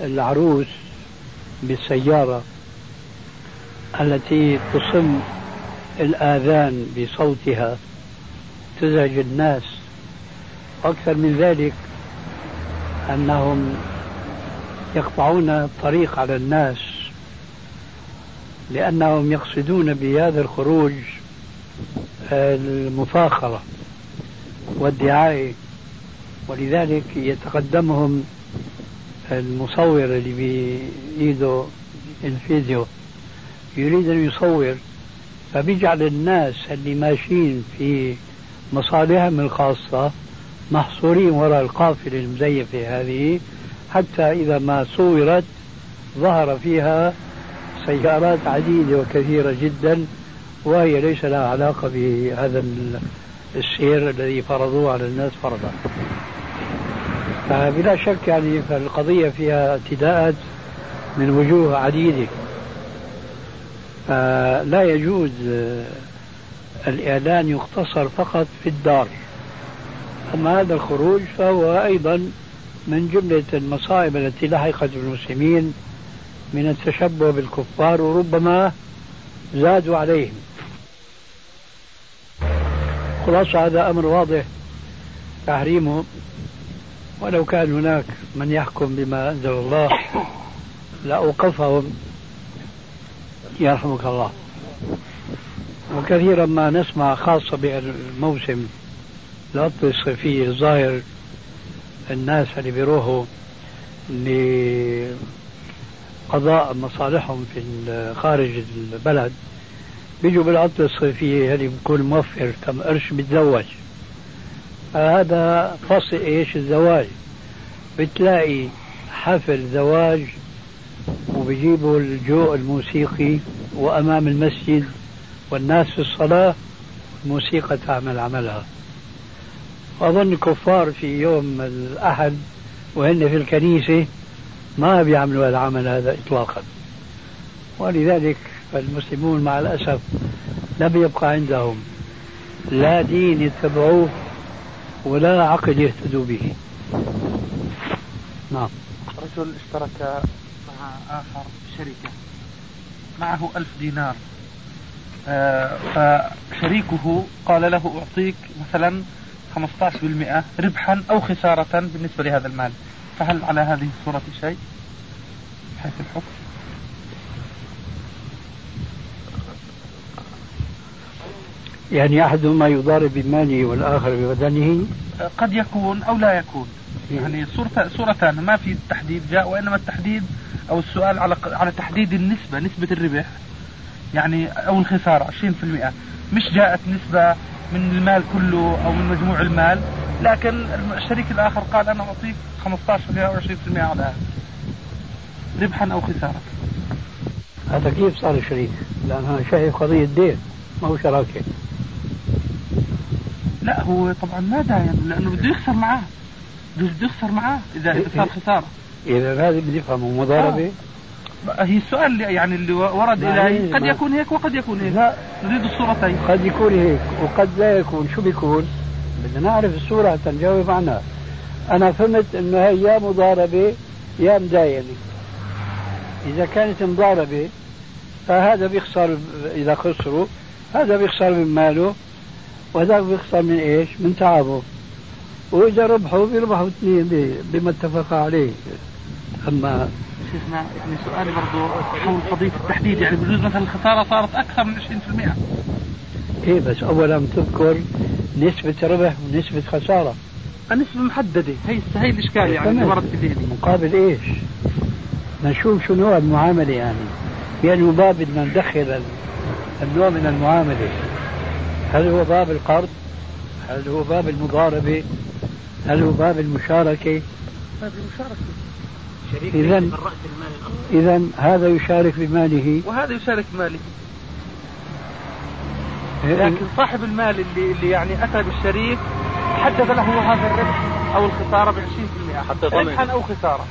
العروس بالسيارة التي تصم الآذان بصوتها تزعج الناس. أكثر من ذلك أنهم يقطعون الطريق على الناس لأنهم يقصدون بهذا الخروج المفاخرة والدعاية ولذلك يتقدمهم المصور اللي بإيده الفيديو يريد أن يصور. فبيجعل الناس اللي ماشيين في مصالحهم الخاصة محصورين وراء القافلة المزيفة هذه حتى إذا ما صورت ظهر فيها سيارات عديدة وكثيرة جدا وهي ليس لها علاقة بهذا السير الذي فرضوه على الناس فرضا. فبلا شك يعني فالقضية فيها اعتداءات من وجوه عديدة. فلا يجوز الإعلان يقتصر فقط في الدار. أما هذا الخروج فهو أيضا من جملة المصائب التي لحقت بالمسلمين من التشبه بالكفار وربما زادوا عليهم. خلاصة هذا أمر واضح. تحريمه ولو كان هناك من يحكم بما أنزل الله لأوقفهم. يرحمك الله. وكثيرا ما نسمع خاصة بالموسم العطلة الصيفية الظاهر الناس اللي بيروحوا لقضاء مصالحهم في خارج البلد. بيجوا بالعطلة الصيفية اللي بيكون موفر كم قرش بيتزوج. هذا فصل إيش؟ الزواج. بتلاقي حفل زواج وبيجيبوا الجو الموسيقي وأمام المسجد والناس في الصلاة الموسيقى تعمل عملها. أظن الكفار في يوم الأحد وهن في الكنيسة ما بيعملوا العمل هذا إطلاقا. ولذلك فالمسلمون مع الأسف لم يبقى عندهم لا دين يتبعوه ولا عقل يهتدوا به. نعم. رجل اشترك مع آخر شركة معه ألف دينار. آه فشريكه قال له أعطيك مثلا 15% ربحا أو خسارة بالنسبة لهذا المال. فهل على هذه الصورة شيء؟ حيث الحكم. يعني أحدهما يضارب بماله والآخر ببدنه؟ قد يكون أو لا يكون. يعني صورة صورتان ما في تحديد جاء وإنما التحديد أو السؤال على على تحديد النسبة نسبة الربح يعني أو الخسارة 20% مش جاءت نسبة من المال كله أو من مجموع المال لكن الشريك الآخر قال أنا أعطيك 15% أو 20% على ربحا أو خسارة. هذا كيف صار شريك؟ لأنها شايف قضية دين ما هو شراكة. لا هو طبعا ما داين لأنه بده يخسر معاه. بده يخسر معاه إذا صار خسارة إذا هذه بدي أفهمه مضاربة آه. هي السؤال يعني اللي ورد إلي قد يكون هيك وقد يكون هيك. لا. نريد الصورتين. قد يكون هيك وقد لا يكون. شو بيكون؟ بدنا نعرف الصورة حتى نجاوب عنها. أنا فهمت إنه هي يا مضاربة يا مداينة إذا كانت مضاربة فهذا بيخسر إذا خسروا هذا بيخسر من ماله. وهذا بيخسر من إيش؟ من تعبه. وإذا ربحوا بيربحوا اثنين بما اتفقا عليه. أما شيخنا يعني سؤالي برضه حول قضية التحديد. يعني بجوز مثلا الخسارة صارت أكثر من 20% إيه بس أولا تذكر نسبة ربح ونسبة خسارة. النسبة محددة. هي هي الإشكال يعني اللي ورد في مقابل إيش؟ نشوف شو نوع المعاملة يعني. يعني باب بدنا ندخل النوع من المعاملة. هل هو باب القرض؟ هل هو باب المضاربة؟ هل هو باب المشاركة؟ هذه مشاركة شريك إذا إذا هذا يشارك بماله وهذا يشارك بماله إيه. لكن صاحب المال اللي اللي يعني أتى بالشريك حدد له هذا الربح أو الخسارة ب 20% حتى ربحا أو خسارة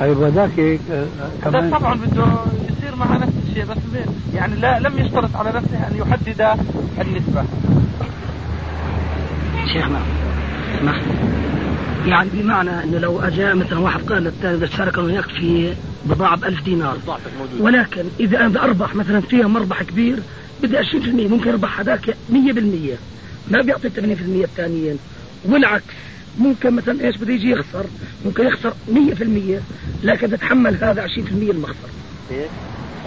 وذاك آه، كمان طبعا بده يصير مع نفس الشيء بس يعني لا لم يشترط على نفسه أن يحدد النسبة. شيخنا اسمح يعني بمعنى إنه لو اجى مثلا واحد قال للثاني إذا اشترك وياك في بضاعة ب 1000 دينار ولكن إذا أنا بدي أربح مثلا فيها مربح كبير بدي 20% ممكن أربح هذاك 100% ما بيعطي 80% الثانيين. والعكس ممكن مثلا إيش بده يجي يخسر؟ ممكن يخسر 100% لكن تتحمل هذا 20% المخسر. إيه؟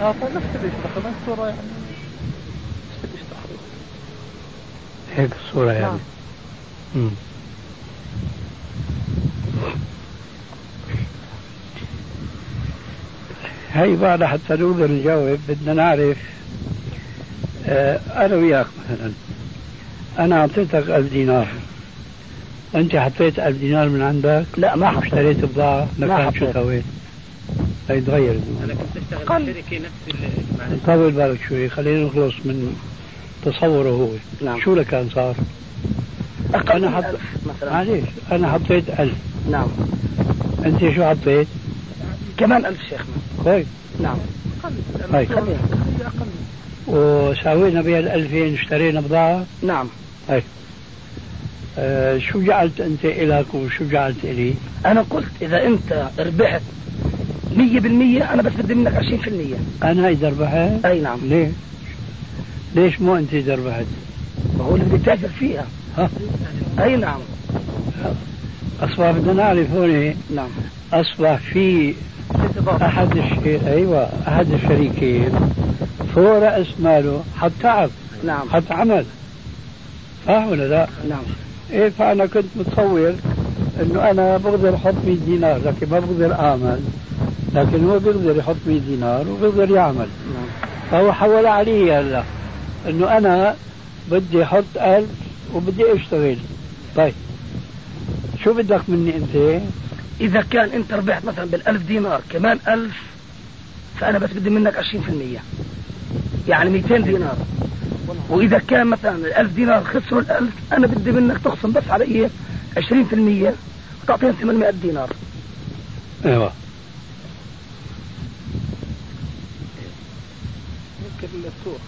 آه نفس اللي الصورة يعني. هيك الصورة يعني. نعم. هي بعد حتى نقدر نجاوب بدنا نعرف آه أنا وياك مثلا. أنا أعطيتك ألف دينار. أنت حطيت ألف دينار من عندك؟ لا ما اشتريت بضاعة مكان شو سويت؟ هيتغير أنا كنت أشتغل في شركه نفس طول بالك شوي خلينا نخلص من تصوره هو. نعم. شو لكان صار؟ أقل أنا حط... مثلا. معليش أنا حطيت ألف. نعم. أنت شو حطيت؟ كمان ألف شيخنا كويس نعم. طيب. وساوينا بها الألفين اشترينا بضاعة؟ نعم. هاي آه شو جعلت أنت إلك وشو جعلت إلي؟ أنا قلت إذا أنت ربحت 100% أنا بس بدي منك 20% أنا إذا ربحت؟ أي نعم. ليه؟ ليش مو أنت إذا ربحت؟ ما هو اللي بدي تاجر فيها. ها؟ أي نعم. أصبح بدنا نعرف هون نعم. أصبح في أحد الشيء أيوة أحد الشريكين فوق رأس ماله حط تعب. نعم. حط عمل. صح ولا لا؟ نعم. إيه فأنا كنت متصور إنه أنا بقدر أحط 100 دينار لكن ما بقدر أعمل. لكن هو بيقدر يحط 100 دينار وبيقدر يعمل. نعم. فهو حول علي هلا إنه أنا بدي أحط 1000 وبدي أشتغل. طيب شو بدك مني أنت؟ إذا كان أنت ربحت مثلا بالألف دينار كمان ألف فأنا بس بدي منك 20% يعني 200 دينار. وإذا كان مثلا الألف دينار خسروا الألف أنا بدي منك تخصم بس علي 20% وتعطيهم 800 دينار. أيوه. ممكن السوق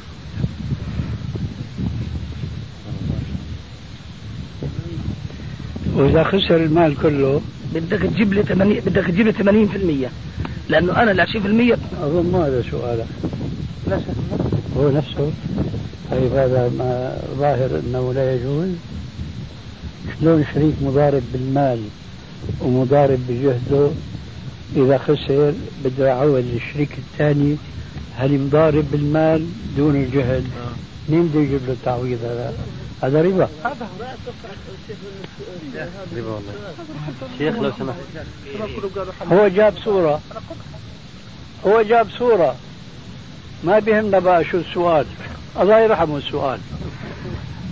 وإذا خسر المال كله بدك تجيب لي 80 بدك تجيب لي 80% لأنه أنا ال 20% أظن ما هذا سؤالك لا هو نفسه. طيب هذا ما ظاهر أنه لا يجوز. شلون شريك مضارب بالمال ومضارب بجهده إذا خسر بده يعوض الشريك الثاني هل مضارب بالمال دون الجهد آه. مين بده يجيب له التعويض هذا؟ هذا ربا. هذا ربا والله. شيخ لو سمحت. هو جاب صورة. هو جاب صورة. ما بيهمنا بقى شو السؤال. الله يرحمه السؤال.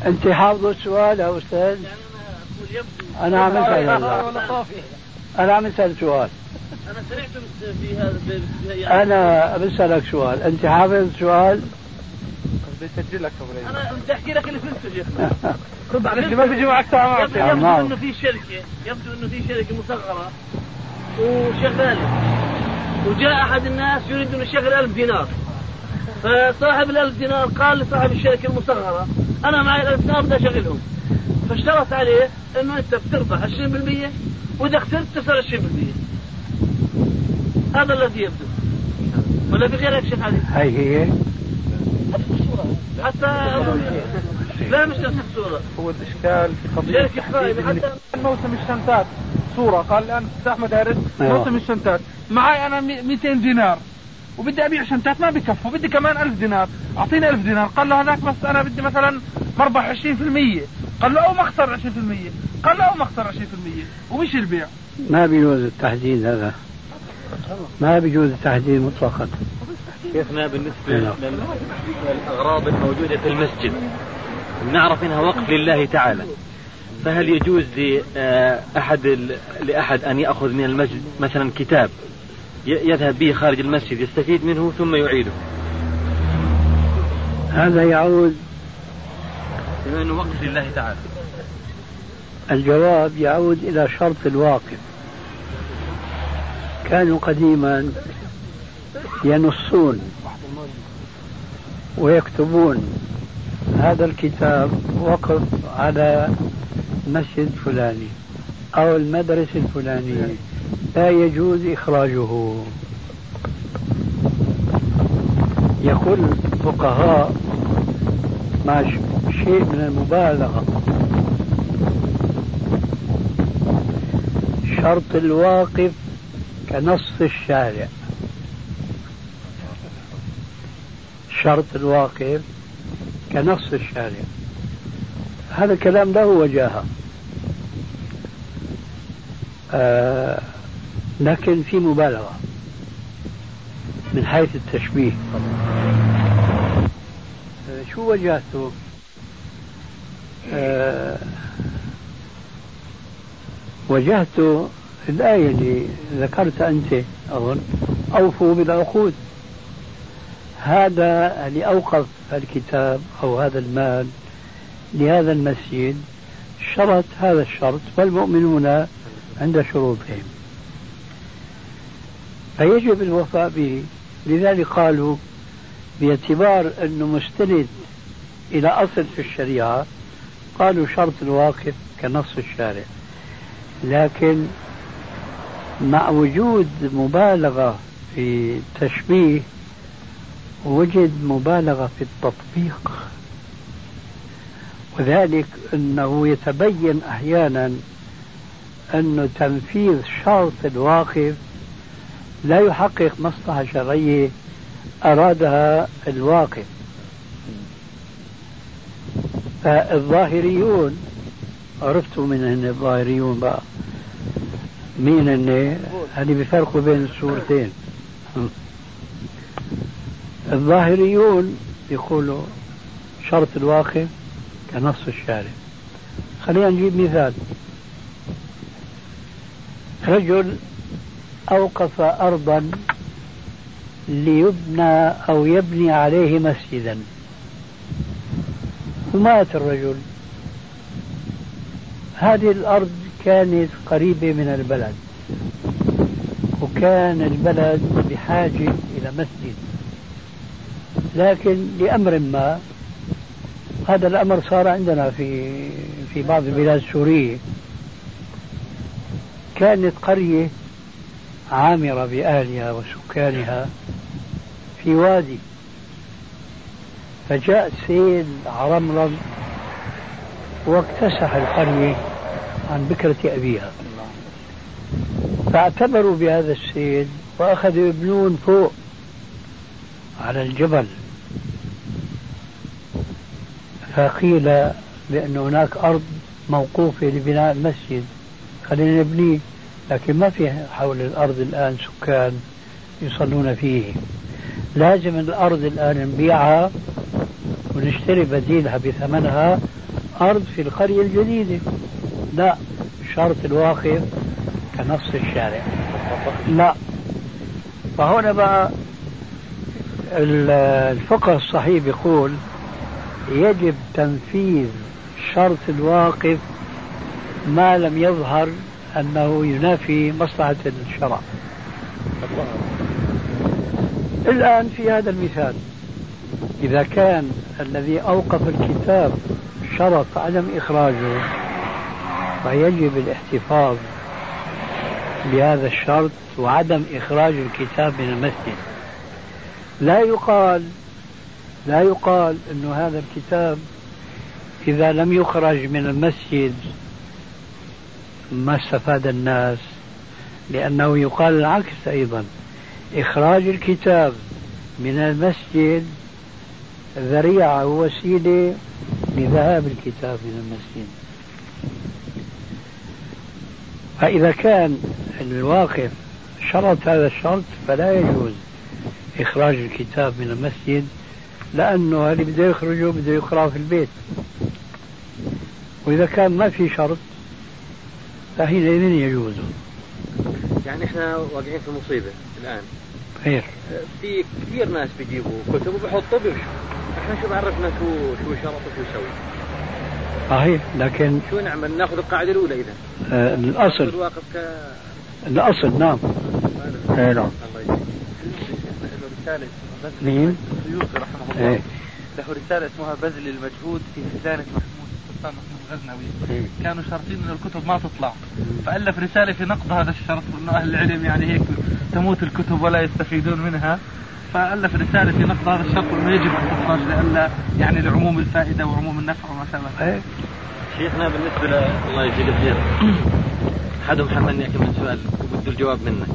انت حافظ السؤال يا أستاذ؟ أنا عم أسأل أنا عم أسأل سؤال. أنا سمعت في هذا أنا بسألك سؤال. أنت حافظ السؤال بيسجل لك أنا بدي أحكي لك اللي فهمته شيخنا رد عليك ما بيجي معك ساعة يبدو, يبدو إنه في شركه يبدو إنه في شركة مصغرة وشغالة. وجاء أحد الناس يريد إنه يشغل 1000 دينار. فصاحب ال 1000 دينار قال لصاحب الشركة المصغرة أنا معي ال 1000 دينار بدي أشغلهم. فاشترط عليه إنه أنت بتربح 20% وإذا خسرت تخسر 20% هذا الذي يبدو. ولا في غيرك شيخ علي؟ هي. هي حتى لا مش نفس الصورة هو الإشكال في قضية حتى موسم الشنتات صورة. قال الآن أحمد هارس أيوة. موسم الشنتات معي أنا 200 دينار. وبدي أبيع شنتات ما بكفوا بدي كمان 1000 دينار. أعطيني 1000 دينار. قال له هذاك بس أنا بدي مثلا مربح 20% قال له أو مخسر 20% قال له أو مخسر 20% ومش البيع. ما بيجوز التحديد هذا. ما بيجوز التحديد مطلقا. شيخنا بالنسبة للأغراض الموجودة في المسجد نعرف إنها وقف لله تعالى. فهل يجوز لأحد لأحد أن يأخذ من المسجد مثلا كتاب يذهب به خارج المسجد يستفيد منه ثم يعيده؟ هذا يعود بما أنه وقف لله تعالى. الجواب يعود إلى شرط الواقف. كانوا قديما ينصون ويكتبون هذا الكتاب وقف على مسجد فلاني أو المدرسة الفلانية. لا يجوز إخراجه. يقول الفقهاء مع شيء من المبالغة. شرط الواقف كنص الشارع. شرط الواقف كنص الشارع. هذا الكلام له وجاهة. آه لكن في مبالغة من حيث التشبيه. آه شو وجهته؟ آه وجهته الآية اللي ذكرت أنت أظن. أوفوا بالعقود. هذا اللي أوقف الكتاب أو هذا المال لهذا المسجد شرط هذا الشرط والمؤمنون عند شروطهم. فيجب الوفاء به. لذلك قالوا باعتبار أنه مستند إلى أصل في الشريعة قالوا شرط الواقف كنص الشارع. لكن مع وجود مبالغة في تشبيه وجد مبالغة في التطبيق. وذلك أنه يتبين أحيانا أن تنفيذ شرط الواقف لا يحقق مصلحة شرعية أرادها الواقف. فالظاهريون عرفتوا من الظاهريون بقى مين هن هذه بفرقوا بين الصورتين. الظاهريون يقولوا شرط الواقف كنص الشارع. خلينا نجيب مثال. رجل أوقف أرضا ليبنى أو يبني عليه مسجدا. ومات الرجل. هذه الأرض كانت قريبة من البلد وكان البلد بحاجة إلى مسجد. لكن لأمر ما هذا الأمر صار عندنا في في بعض البلاد السورية كانت قرية عامرة بأهلها وسكانها في وادي. فجاء سيل عرمرم واكتسح القرية. عن بكرة أبيها. فاعتبروا بهذا السيل وأخذوا يبنون فوق على الجبل. فقيل بأن هناك أرض موقوفة لبناء المسجد. خلينا نبنيه لكن ما في حول الأرض الآن سكان يصلون فيه. لازم الأرض الآن نبيعها ونشتري بديلها بثمنها أرض في القرية الجديدة. لا شرط الواقف كنص الشارع. لا. فهنا بقى الفقه الصحيح يقول يجب تنفيذ شرط الواقف ما لم يظهر أنه ينافي مصلحة الشرع. الآن في هذا المثال. إذا كان الذي أوقف الكتاب شرط عدم إخراجه فيجب الاحتفاظ بهذا الشرط وعدم إخراج الكتاب من المسجد. لا يقال لا يقال أن هذا الكتاب إذا لم يخرج من المسجد ما استفاد الناس لأنه يقال العكس أيضا. إخراج الكتاب من المسجد ذريعة ووسيلة لذهاب الكتاب من المسجد. فإذا كان الواقف شرط هذا الشرط فلا يجوز إخراج الكتاب من المسجد لأنه اللي بده يخرجه بده يقرأه في البيت. وإذا كان ما في شرط فحينئذ يجوز. يعني إحنا واقعين في مصيبة الآن. خير في كثير ناس بيجيبوا كتب وبيحطوا بيمشوا. إحنا شو بعرفنا شو شو شرط وشو يسوي؟ صحيح لكن شو نعمل ناخذ القاعدة الأولى إذا. آه الأصل. الواقف ك الأصل نعم. اي نعم. الله يجزيك. له رسالة مين؟ السيوطي رحمه الله. إيه. له رسالة اسمها بذل المجهود في خزانة محمود السلطان محمود الغزنوي. إيه. كانوا شرطين انه الكتب ما تطلع. فألف رسالة في نقض هذا الشرط إنه أهل العلم يعني هيك تموت الكتب ولا يستفيدون منها. فألف رسالة في نقض هذا الشرط انه يجب أن تخرج لئلا يعني لعموم الفائدة وعموم النفع وما شابه ذلك. إيه. شيخنا بالنسبة ل... الله يجزيك خير أحدهم حملني كم سؤال وبده الجواب منك.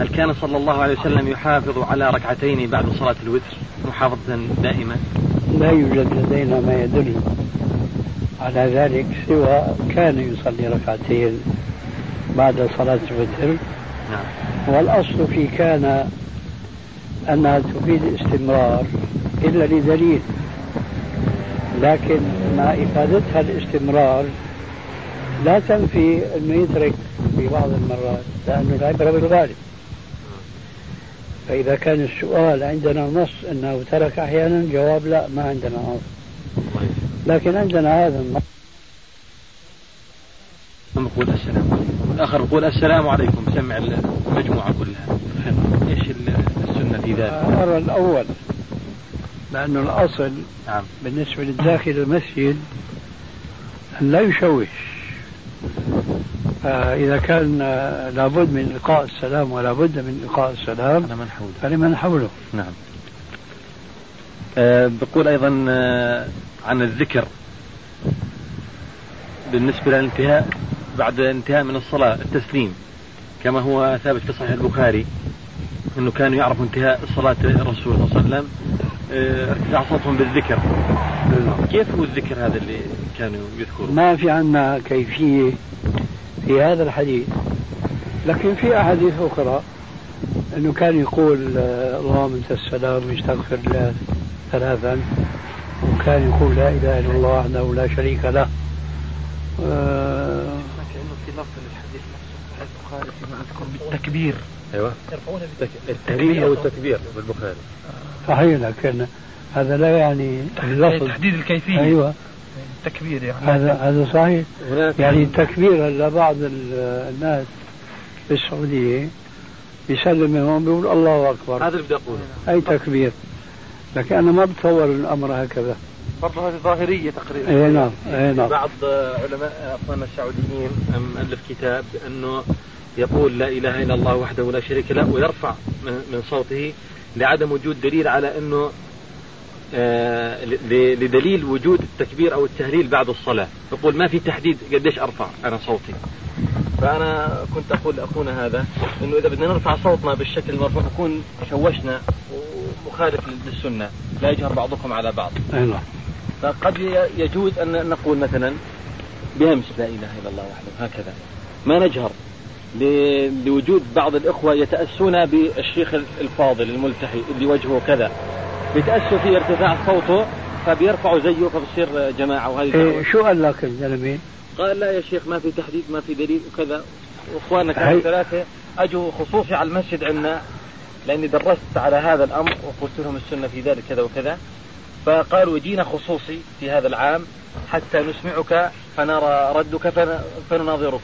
هل كان صلى الله عليه وسلم يحافظ على ركعتين بعد صلاة الوتر محافظة دائمة؟ لا يوجد لدينا ما يدل على ذلك سوى كان يصلي ركعتين بعد صلاة الوتر. نعم. والأصل في كان أنها تفيد استمرار إلا لدليل لكن مع إفادتها الاستمرار لا تنفي أنه يترك في بعض المرات لأنه العبرة بالغالب فإذا كان السؤال عندنا نص أنه ترك أحيانا جواب لا ما عندنا نص. لكن عندنا هذا النص. السلام عليكم. الآخر يقول السلام عليكم. سمع المجموعة كلها. إيش السنة في ذلك؟ أرى الأول لأنه الأصل نعم. بالنسبة للداخل المسجد أن لا يشوش. آه، إذا كان آه، لابد من إلقاء السلام ولا بد من إلقاء السلام أنا من حوله. فلمن حوله. نعم. آه بقول أيضا آه عن الذكر. بالنسبة للانتهاء بعد انتهاء من الصلاة التسليم كما هو ثابت في صحيح البخاري أنه كانوا يعرفوا انتهاء صلاة الرسول صلى الله عليه وسلم آه، ارتفاع صوتهم بالذكر. كيف هو الذكر هذا اللي كانوا يذكرون ما في عنا كيفية في هذا الحديث. لكن في أحاديث أخرى أنه كان يقول آه، اللهم أنت السلام يستغفر الله ثلاثا. وكان يقول لا إله إلا الله وحده لا شريك له. آه، كأنه في لفظ للحديث نفسه البخاري فيما أذكر بالتكبير. أيوه. التهليل أو التكبير بالبخاري صحيح لكن هذا لا يعني اللفظ. تحديد الكيفية. أيوة. التكبير يعني. هذا هذا صحيح. يعني التكبير هلا بعض ال- الناس في السعودية بيسلم من هون بيقول الله أكبر. هذا اللي بدي أقوله. أي تكبير. لكن أنا ما بتصور الأمر هكذا. برضه هذه ظاهرية تقريبا. أي نعم. أي نعم. بعض علماء اخواننا السعوديين مؤلف كتاب انه يقول لا إله إلا الله وحده لا شريك له ويرفع من من صوته لعدم وجود دليل على أنه آه، لدليل وجود التكبير أو التهليل بعد الصلاة. يقول ما في تحديد قديش أرفع أنا صوتي. فأنا كنت أقول لأخونا هذا إنه إذا بدنا نرفع صوتنا بالشكل المرفوع نكون شوشنا ومخالف للسنة. لا يجهر بعضكم على بعض. أي نعم فقد يجوز أن نقول مثلا بهمس لا إله إلا الله وحده هكذا. ما نجهر. لوجود بعض الإخوة يتأسون بالشيخ الفاضل الملتحي اللي وجهه كذا. بيتأسوا في ارتفاع صوته فبيرفعوا زيه فبصير جماعة وهذه إيه. شو قال لك الزلمة؟ قال لا يا شيخ ما في تحديد ما في دليل وكذا. واخواننا كانوا ثلاثة أجوا خصوصي على المسجد عندنا لأني درست على هذا الأمر وقلت لهم السنة في ذلك كذا وكذا. فقالوا جينا خصوصي في هذا العام حتى نسمعك فنرى ردك فن- فنناظرك.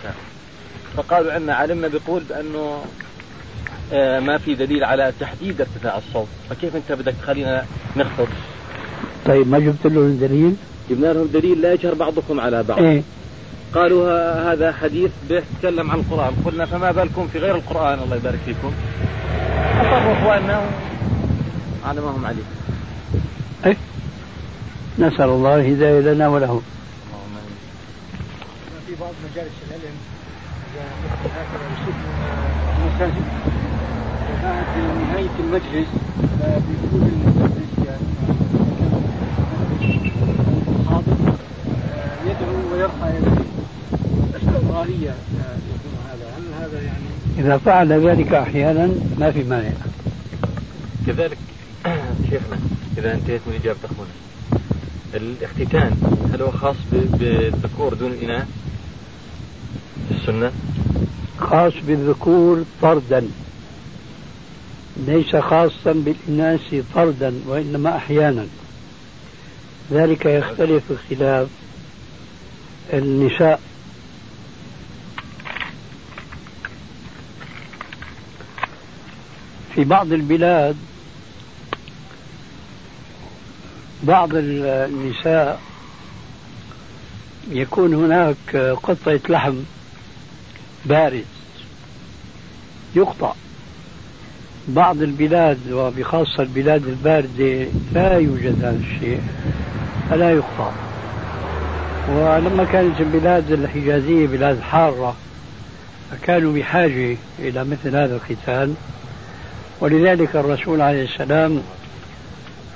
فقالوا عندنا علمنا بيقول بأنه آه، ما في دليل على تحديد ارتفاع الصوت. فكيف أنت بدك تخلينا نخطب طيب ما جبت له الدليل؟ جبنا لهم دليل لا يجهر بعضكم على بعض. إيه. قالوا هذا حديث بيتكلم عن القرآن. قلنا فما بالكم في غير القرآن؟ الله يبارك فيكم. أصروا إخواننا على ما هم عليه إيه. نسأل الله الهداية لنا ولهم. في بعض مجالس العلم وبعد نهاية المجلس آه، بيكون المدرس يعني حاضر آه، يدعو ويرفع يديه إذا فعل ذلك أحيانا ما في مانع. كذلك شيخنا إذا انتهيت من إجابة أخونا الاختتان هل هو خاص بالذكور دون الإناث؟ السنة؟ خاص بالذكور طردا ليس خاصا بالإناث طردا وإنما أحيانا. ذلك يختلف اختلاف النساء. في بعض البلاد بعض النساء يكون هناك قطعة لحم. بارز يقطع. بعض البلاد وبخاصة البلاد الباردة لا يوجد هذا الشيء فلا يقطع. ولما كانت البلاد الحجازية بلاد حارة فكانوا بحاجة إلى مثل هذا الختان ولذلك الرسول عليه السلام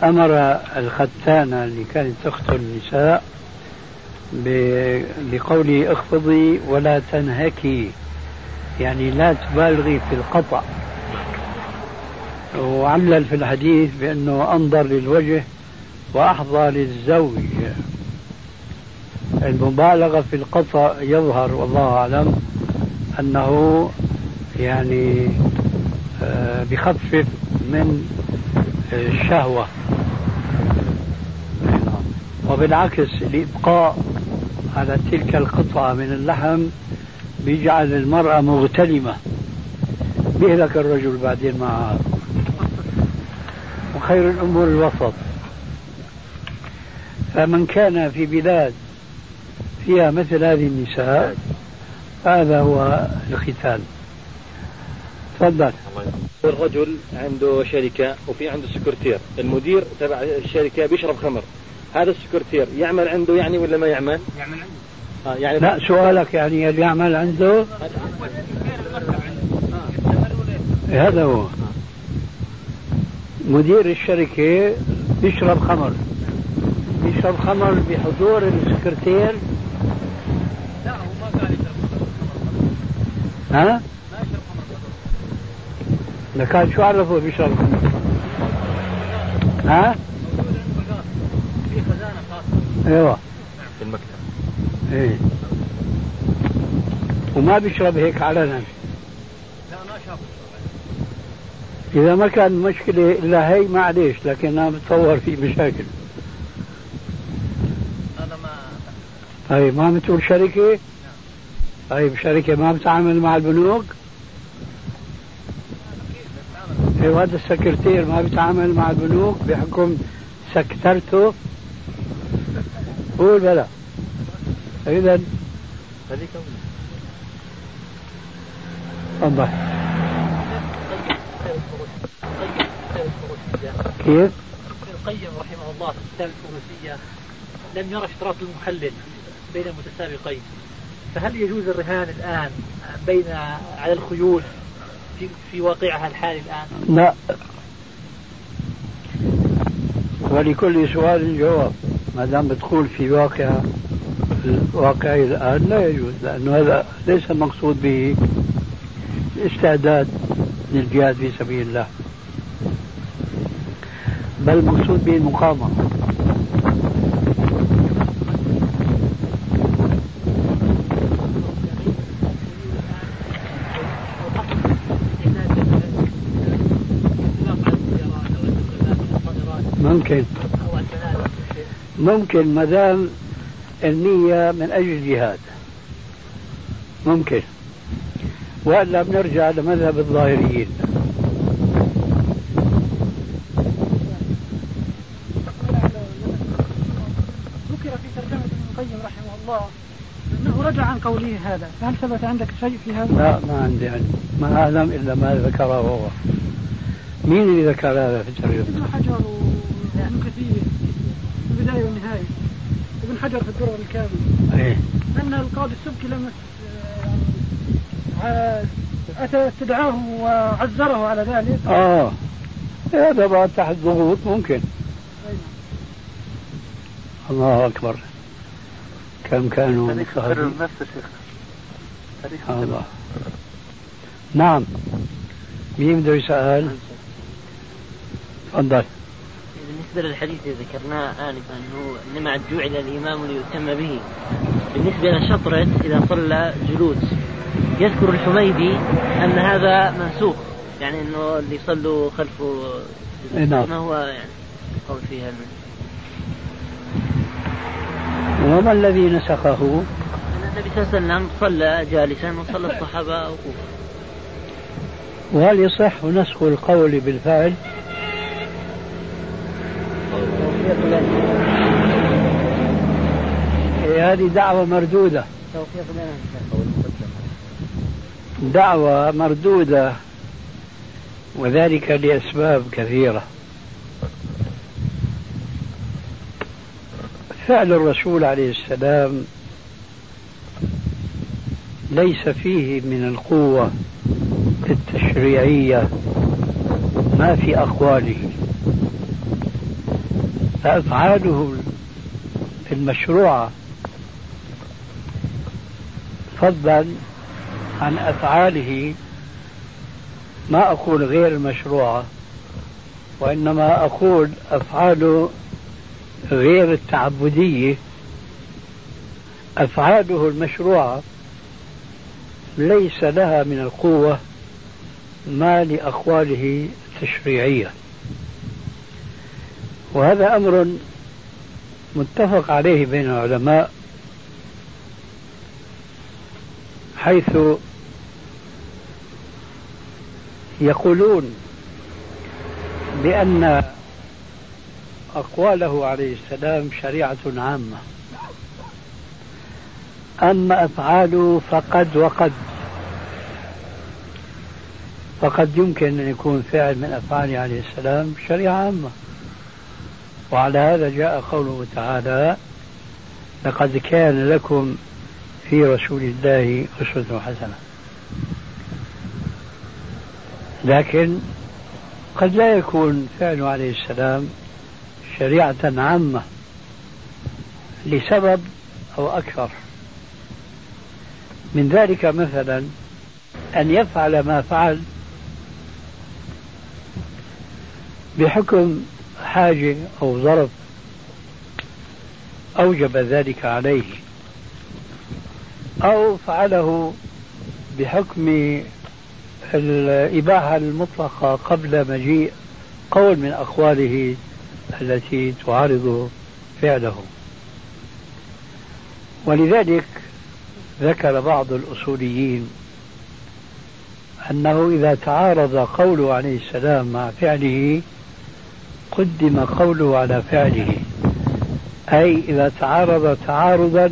أمر الختانة اللي كانت تختن النساء بقوله اخفضي ولا تنهكي. يعني لا تبالغي في القطع. وعلل في الحديث بأنه أنظر للوجه وأحظى للزوج. المبالغة في القطع يظهر والله أعلم أنه يعني آه، بخفف من الشهوة. وبالعكس الإبقاء على تلك القطعة من اللحم بيجعل المرأة مغتلمة بيهلك الرجل بعدين معها وخير الأمور الوسط. فمن كان في بلاد فيها مثل هذه النساء هذا هو الختان تفضل. الرجل عنده شركة وفي عنده سكرتير. المدير تبع الشركة بيشرب خمر. هذا السكرتير يعمل عنده يعني ولا ما يعمل؟ يعمل عنده. آه يعني لا سؤالك يعني اللي يعمل عنده. هذا هو. مدير الشركة بيشرب خمر. بيشرب خمر بحضور السكرتير. لا هو ما كان يشرب ها؟ ما يشرب خمر. كان شو عرفه بيشرب خمر؟ ها؟ أيوه. في المكتب. إيه. وما بيشرب هيك علنا. لا ما شرب. إذا ما كان مشكلة إلا هي معليش لكن أنا بتصور في مشاكل هذا ما طيب ما بتقول شركة؟ طيب شركة ما بتعامل مع البنوك؟ أيوه هذا السكرتير ما بيتعامل مع البنوك بحكم سكترته. قول بلا اذا هذيك تفضل كيف؟ ابن القيم رحمه الله في كتاب الفروسية لم يرى اشتراط المحلل بين المتسابقين فهل يجوز الرهان الآن بين على الخيول في في واقعها الحالي الآن؟ لا ولكل سؤال جواب ما دام بتقول في واقع الواقع الآن لا يجوز لأنه هذا ليس المقصود به الاستعداد للجهاد في سبيل الله بل المقصود به المقاومة. ممكن. ممكن ما دام النية من أجل الجهاد. ممكن. وإلا بنرجع لمذهب الظاهريين. ذكر في ترجمة ابن القيم رحمه الله أنه رجع عن قوله هذا. فهل ثبت عندك شيء في هذا؟ لا ما عندي علم ما أعلم إلا ما ذكره هو. مين اللي ذكر هذا في الترجمة؟ ابن حجر وابن كثير في البداية والنهاية. ابن حجر في الدرر الكامل. إيه. أن القاضي السبكي لما يعني أتى استدعاه وعزره على ذلك. آه. هذا بعد تحت ضغوط ممكن. الله أكبر. كم كانوا مضطهدين نفس الشيخ تاريخ الله. نعم. مين بده يسأل؟ تفضل. بالنسبة للحديث اللي ذكرناه آنفا أنه إنما جعل الإمام ليتم به بالنسبة لشطرة إذا صلى جلوس يذكر الحميدي أن هذا منسوخ يعني أنه اللي يصلوا خلفه نعم. ما هو يعني قول فيها وما الذي نسخه؟ النبي صلى الله عليه وسلم صلى جالسا وصلى الصحابة وقوفا وهل يصح نسخ القول بالفعل؟ إيه، هذه دعوة مردودة. دعوة مردودة وذلك لأسباب كثيرة. فعل الرسول عليه السلام ليس فيه من القوة التشريعية ما في أقواله. فأفعاله المشروعة فضلا عن أفعاله. ما أقول غير المشروعة وإنما أقول أفعاله غير التعبدية. أفعاله المشروعة ليس لها من القوة ما لأقواله التشريعية. وهذا أمر متفق عليه بين العلماء حيث يقولون بأن أقواله عليه السلام شريعة عامة. أما أفعاله فقد وقد. فقد يمكن أن يكون فعل من أفعاله عليه السلام شريعة عامة. وعلى هذا جاء قوله تعالى لقد كان لكم في رسول الله أسوة حسنة. لكن قد لا يكون فعله عليه السلام شريعة عامة لسبب أو أكثر. من ذلك مثلا أن يفعل ما فعل بحكم حاجة أو ظرف أوجب ذلك عليه أو فعله بحكم الإباحة المطلقة قبل مجيء قول من أقواله التي تعارض فعله. ولذلك ذكر بعض الأصوليين أنه إذا تعارض قوله عليه السلام مع فعله قدم قوله على فعله. أي إذا تعارض تعارضا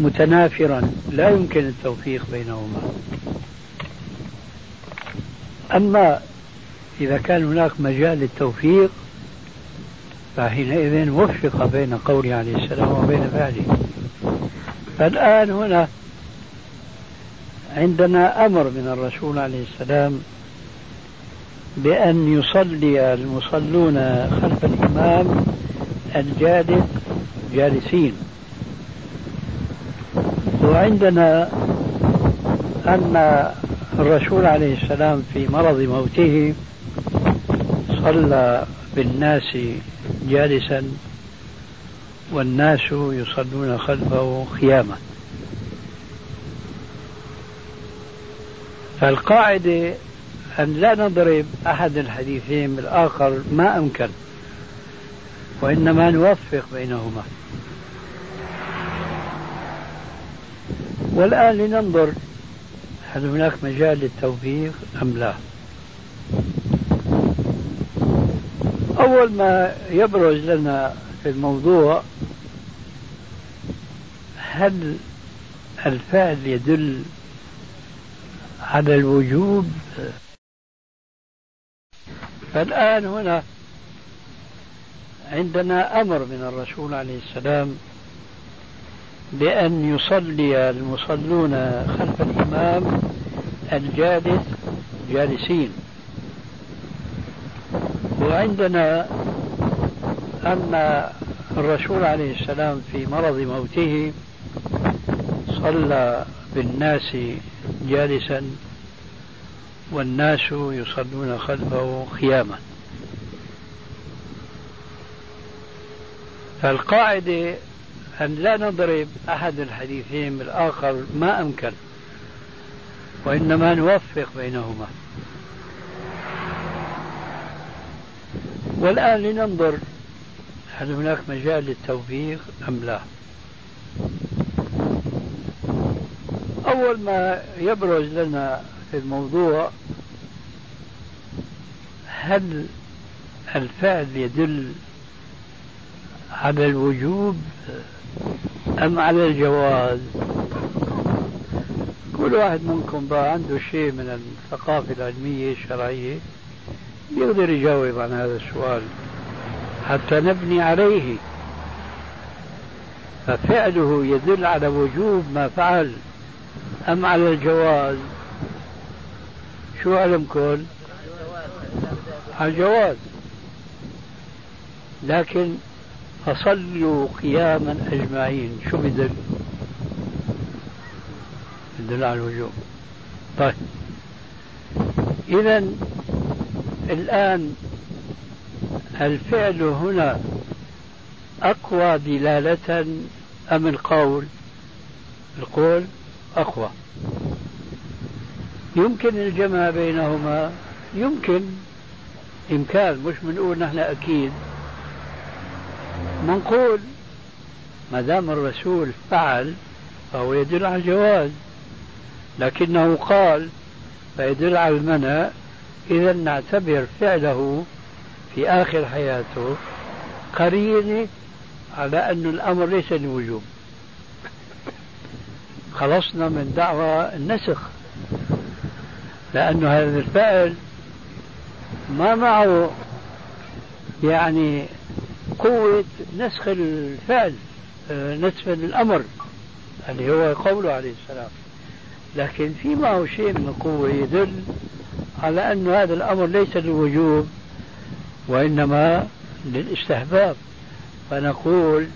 متنافرا. لا يمكن التوفيق بينهما. أما إذا كان هناك مجال للتوفيق فحينئذ وفق بين قوله عليه السلام وبين فعله. فالآن هنا عندنا أمر من الرسول عليه السلام بأن يصلي المصلون خلف الإمام الجالس جالسين. وعندنا أن الرسول عليه السلام في مرض موته صلى بالناس جالسا والناس يصلون خلفه خياما. فالقاعدة أن لا نضرب أحد الحديثين بالآخر ما أمكن وإنما نوفق بينهما. والآن لننظر هل هناك مجال للتوفيق أم لا. أول ما يبرز لنا في الموضوع هل الفعل يدل على الوجوب فالآن هنا عندنا أمر من الرسول عليه السلام بأن يصلي المصلون خلف الإمام الجالس جالسين. وعندنا أن الرسول عليه السلام في مرض موته صلى بالناس جالسا. والناس يصلون خلفه خياما فالقاعدة أن لا نضرب أحد الحديثين بالآخر ما أمكن وإنما نوفق بينهما. والآن لننظر هل هناك مجال للتوفيق أم لا. أول ما يبرز لنا في الموضوع هل الفعل يدل على الوجوب أم على الجواز؟ كل واحد منكم بقى عنده شيء من الثقافة العلمية الشرعية يقدر يجاوب عن هذا السؤال حتى نبني عليه. ففعله يدل على وجوب ما فعل أم على الجواز؟ شو علمكم على الجواز. لكن فصلوا قياما أجمعين. شو بدل؟ بدل على الوجوب طيب. إذا الآن الفعل هنا أقوى دلالة أم القول؟ القول أقوى. يمكن الجمع بينهما. يمكن. إمكان مش بنقول نحن أكيد. منقول ما دام الرسول فعل فهو يدل على الجواز. لكنه قال فيدل على المنع. إذا نعتبر فعله في آخر حياته قرينة على أن الأمر ليس للوجوب خلصنا من دعوى النسخ. لأن هذا الفعل ما معه يعني قوة نسخ الفعل آه، نسخ الأمر اللي هو قوله عليه السلام. لكن في معه شيء من القوة يدل على أن هذا الأمر ليس للوجوب وإنما للاستحباب. فنقول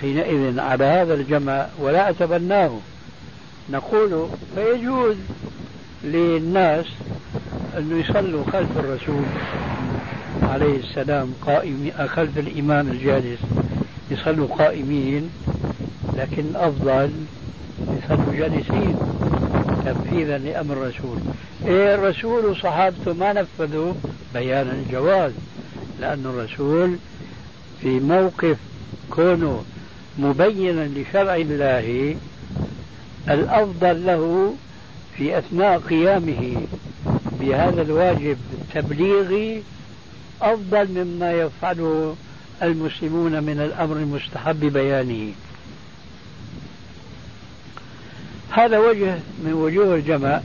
حينئذ على هذا الجمع ولا أتبناه. نقول فيجوز للناس أن يصلوا خلف الرسول عليه السلام قائم خلف الإمام الجالس. يصلوا قائمين لكن الأفضل يصلوا جالسين تنفيذا لأمر الرسول. إيه الرسول وصحابته ما نفذوا؟ بيان الجواز. لأن الرسول في موقف كونه مبينا لشرع الله الأفضل له في أثناء قيامه بهذا الواجب التبليغي أفضل مما يفعله المسلمون من الأمر المستحب بيانه. هذا وجه من وجوه الجمع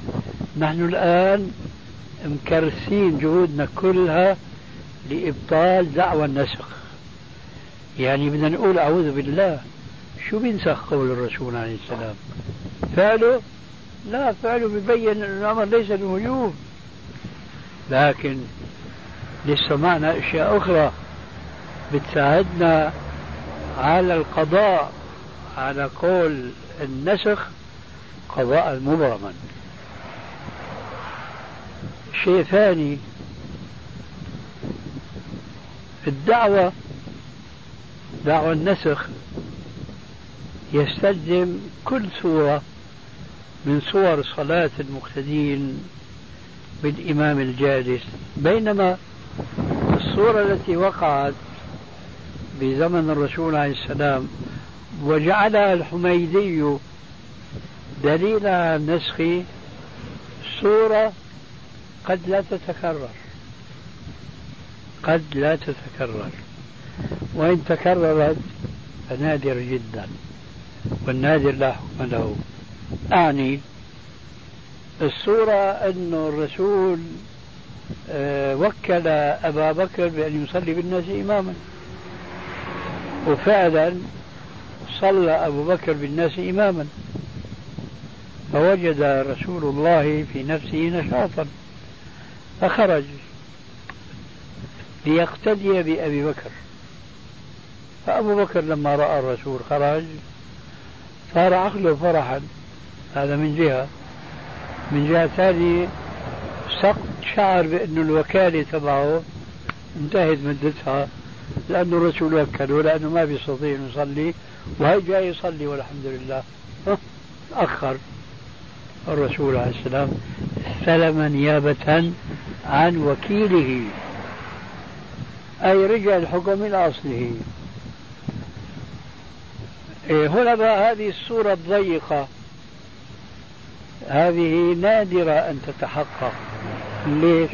نحن الآن مكرسين جهودنا كلها لإبطال دعوى النسخ. يعني بدنا نقول أعوذ بالله شو بينسخ قول الرسول عليه السلام؟ فعله لا فعله ببين أن الأمر ليس بوجوب لكن لسه معنا أشياء أخرى بتساعدنا على القضاء على قول النسخ قضاء مبرما شيء ثاني الدعوة دعوة النسخ يستلزم كل صورة من صور صلاة المقتدين بالإمام الجالس بينما الصورة التي وقعت بزمن الرسول عليه السلام وجعلها الحميدي دليل على النسخ صورة قد لا تتكرر. قد لا تتكرر. وإن تكررت فنادر جدا والنادر لا حكم له. أعني الصورة أن الرسول آه، وكل أبا بكر بأن يصلي بالناس إماما. وفعلا صلى أبو بكر بالناس إماما. فوجد رسول الله في نفسه نشاطا. فخرج ليقتدي بأبي بكر. فأبو بكر لما رأى الرسول خرج صار عقله فرحا. هذا من جهة. من جهة ثانية شعر بأن الوكالة تبعه انتهت مدتها لأنه الرسول وكله لأنه ما بيستطيع أن يصلي وهي جاي يصلي والحمد لله. تأخر الرسول عليه السلام استلم نيابة عن وكيله أي رجع الحكم إلى أصله. إيه هنا بقى هذه الصورة الضيقة. هذه نادرة أن تتحقق. ليش؟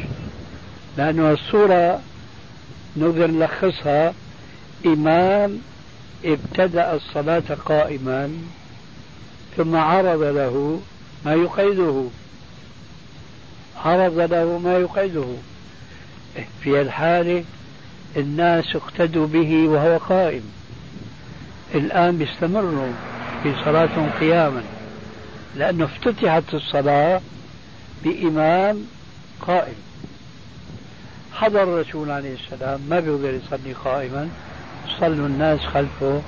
لأن الصورة نقدر نلخصها إمام ابتدأ الصلاة قائما ثم عرض له ما يقيده. عرض له ما يقيده. في الحالة الناس اقتدوا به وهو قائم. الآن بيستمروا في صلاتهم قياما. لأنه افتتحت الصلاة بإمام قائم. حضر الرسول عليه السلام ما بيقدر يصلي قائما صلوا الناس خلفه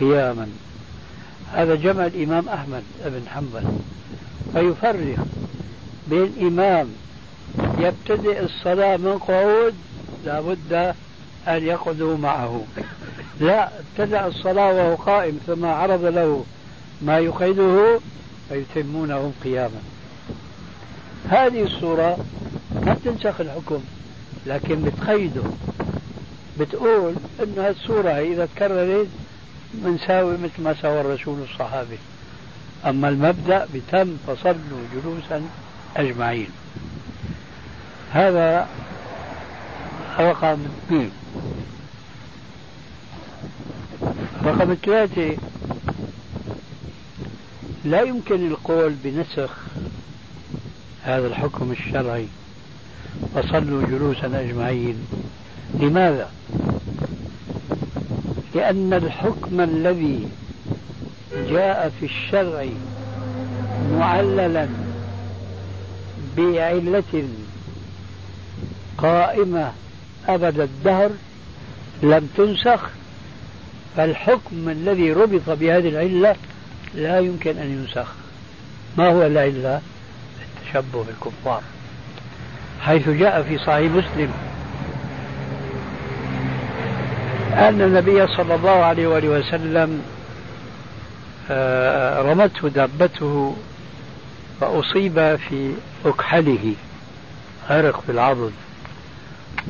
قياما. هذا جمع الإمام أحمد بن حنبل. فيفرق بين إمام يبتدئ الصلاة من قعود لابد أن يقعدوا معه. لا ابتدأ الصلاة وهو قائم ثم عرض له ما يقيده فيتمونه قياما. هذه الصورة ما بتنسخ الحكم لكن بتقيده بتقول إنه هالصورة إذا تكررت بنساوي مثل ما سوى الرسول الصحابي. أما المبدأ بتم فصلوا جلوسا أجمعين. هذا رقم اثنين. رقم ثلاثة لا يمكن القول بنسخ هذا الحكم الشرعي فصلوا جلوسا أجمعين لماذا؟ لأن الحكم الذي جاء في الشرع معللا بعلة قائمة أبد الدهر لم تنسخ فالحكم الذي ربط بهذه العلة لا يمكن أن ينسخ ما هو العلة؟ التشبه بالكفار حيث جاء في صحيح مسلم أن النبي صلى الله عليه وآله وسلم آه، رمته دابته فأصيب في أكحله غرق في العضد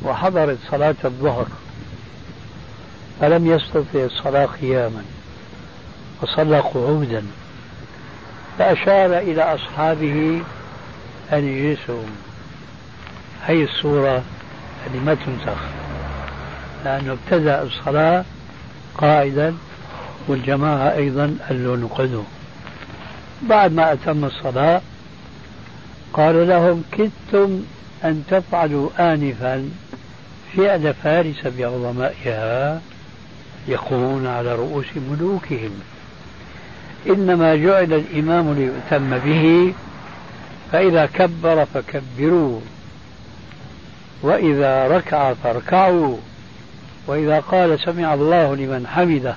وحضرت صلاة الظهر فلم يستطع الصلاة قياما فصلى قعودا فأشار إلى أصحابه أن يجلسوا هي الصورة اللي ما تنسخ لأنه ابتدأ الصلاة قائدا والجماعة أيضا قال له نقدوا بعد ما أتم الصلاة قال لهم كدتم أن تفعلوا آنفا فعل فارس بعظمائها يقومون على رؤوس ملوكهم. إنما جعل الإمام ليؤتم به فإذا كبر فكبروا وإذا ركع فاركعوا وإذا قال سمع الله لمن حمده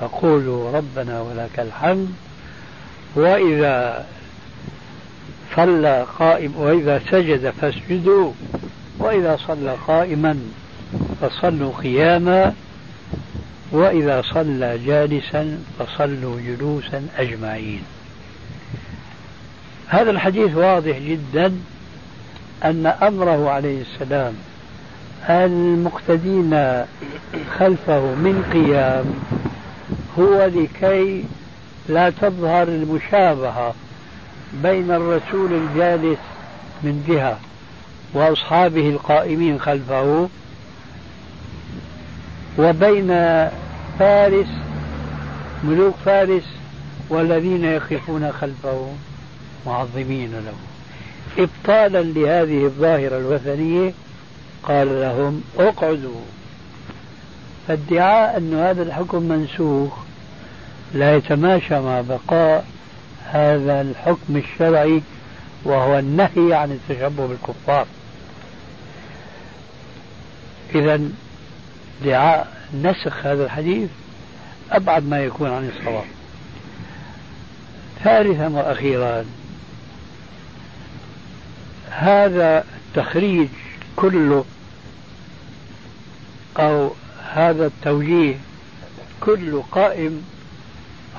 فقولوا ربنا ولك الحمد وإذا صلى قائم وإذا سجد فاسجدوا وإذا صلى قائما فصلوا قياما. وإذا صلى جالسا فصلوا جلوسا أجمعين. هذا الحديث واضح جدا أن أمره عليه السلام المقتدين خلفه من قيام هو لكي لا تظهر المشابهة بين الرسول الجالس من جهة وأصحابه القائمين خلفه وبين فارس ملوك فارس والذين يقفون خلفه معظمين له إبطالا لهذه الظاهرة الوثنية قال لهم اقعدوا. فادعاء أن هذا الحكم منسوخ. لا يتماشى مع بقاء هذا الحكم الشرعي وهو النهي عن التشبه بالكفار. إذا ادعاء نسخ هذا الحديث أبعد ما يكون عن الصواب. ثالثا وأخيرا هذا التخريج كله أو هذا التوجيه كله قائم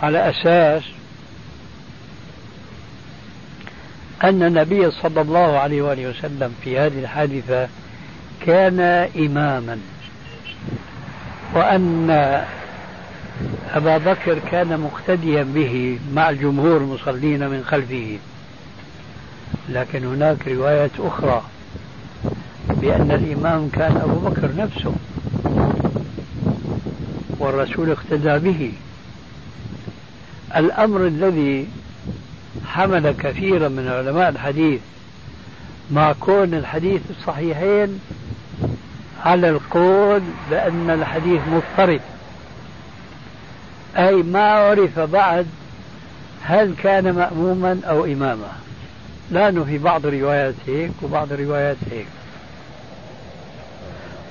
على أساس أن النبي صلى الله عليه وآله وسلم في هذه الحادثة كان إماما. وأن أبا بكر كان مقتديا به مع الجمهور المصلين من خلفه. لكن هناك رواية أخرى بأن الإمام كان أبو بكر نفسه والرسول اقتدى به. الأمر الذي حمل كثيرا من علماء الحديث مع كون الحديث الصحيحين على القول بأن الحديث مضطرب. أي ما عرف بعد هل كان مأموما أو إماما. لأنه في بعض الروايات هيك وبعض الروايات هيك.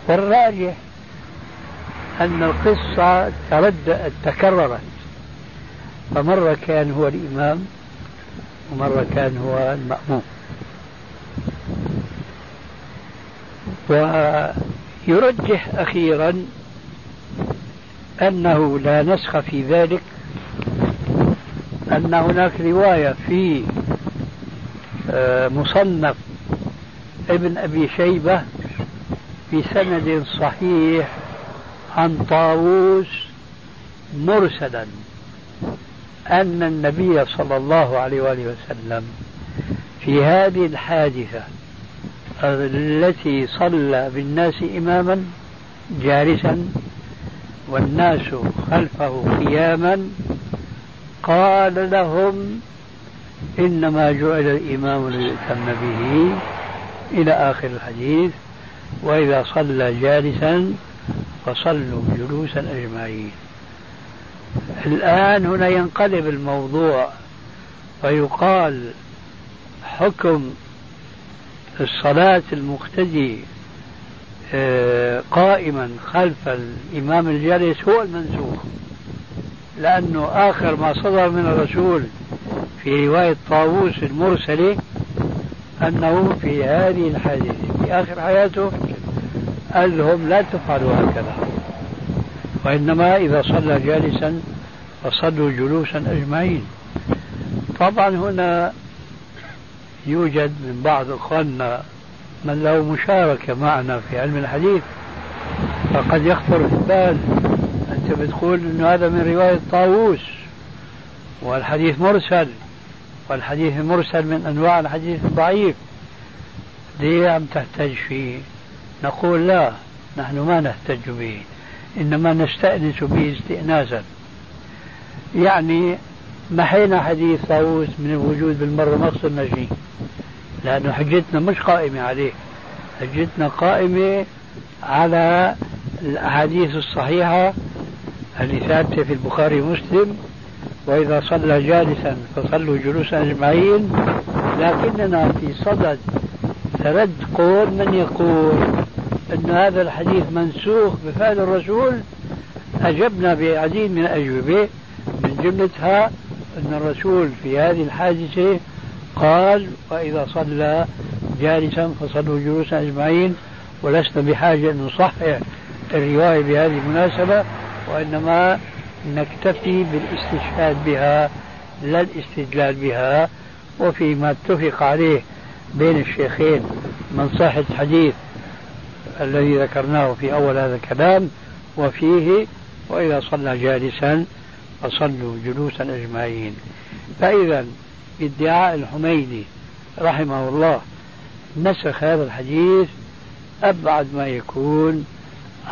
والراجح أن القصة ترد تكررت فمرة كان هو الإمام ومرة كان هو المأموم. ويرجح أخيرا أنه لا نسخ في ذلك أن هناك رواية في آه، مصنف ابن أبي شيبة بسند صحيح عن طاووس مرسلا أن النبي صلى الله عليه وآله وسلم في هذه الحادثة التي صلى بالناس إماما جالسا والناس خلفه قياما قال لهم إنما جعل الإمام ليؤتم به إلى آخر الحديث وإذا صلى جالسا فصلوا جلوسا أجمعين. الآن هنا ينقلب الموضوع ويقال حكم الصلاة المقتدي آه، قائما خلف الإمام الجالس هو المنسوخ. لأنه آخر ما صدر من الرسول في رواية طاووس المرسلة أنه في هذه الحادثة في آخر حياته قال لهم لا تفعلوا هكذا. وإنما إذا صلى جالسا فصلوا جلوسا أجمعين. طبعا هنا يوجد من بعض إخواننا من له مشاركة معنا في علم الحديث فقد يخطر في البال أنت بتقول أنه هذا من رواية طاووس والحديث مرسل والحديث المرسل من أنواع الحديث الضعيف ليه عم تحتج فيه؟ نقول لا نحن ما نحتج به إنما نستأنس به استئناسا. يعني محينا حديث طاووس من الوجود بالمرة ما خسرنا شيء لأنه حجتنا مش قائمة عليه. حجتنا قائمة على الأحاديث الصحيحة اللي ثابتة في البخاري ومسلم. وإذا صلى جالسا فصلوا جلوسا أجمعين. لكننا في صدد ترد قول من يقول أن هذا الحديث منسوخ بفعل الرسول. أجبنا بعديد من الأجوبة من جملتها أن الرسول في هذه الحادثة قال وإذا صلى جالسا فصلوا جلوسا أجمعين ولسنا بحاجة أن نصحح الرواية بهذه المناسبة وإنما نكتفي بالاستشهاد بها لا الاستدلال بها وفيما اتفق عليه بين الشيخين من صحة الحديث الذي ذكرناه في أول هذا الكلام وفيه وإذا صلى جالسا فصلوا جلوسا أجمعين. فإذا ادعاء الحميدي رحمه الله. نسخ هذا الحديث أبعد ما يكون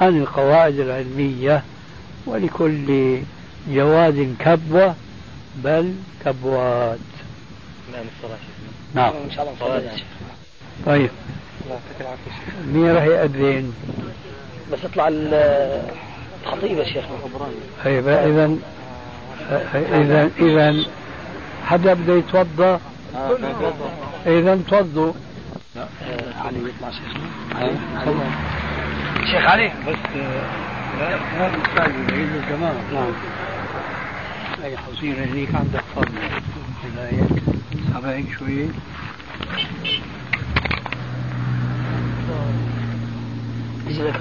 عن القواعد العلمية ولكل جواد كبوة بل كبوات. نعم نعم. إن شاء الله طيب. مين راح يأذن؟ بس يطلع الخطيب يا شيخ إذا إذا إذا حدا بده يتوضأ؟ إذا توضوا علي يطلع شيخنا شيخ علي. بس لا لا مستعجل بعيد الجماعة. نعم. أي حصير هنيك عندك فضل هيك اسحبها هيك شوية يجي لك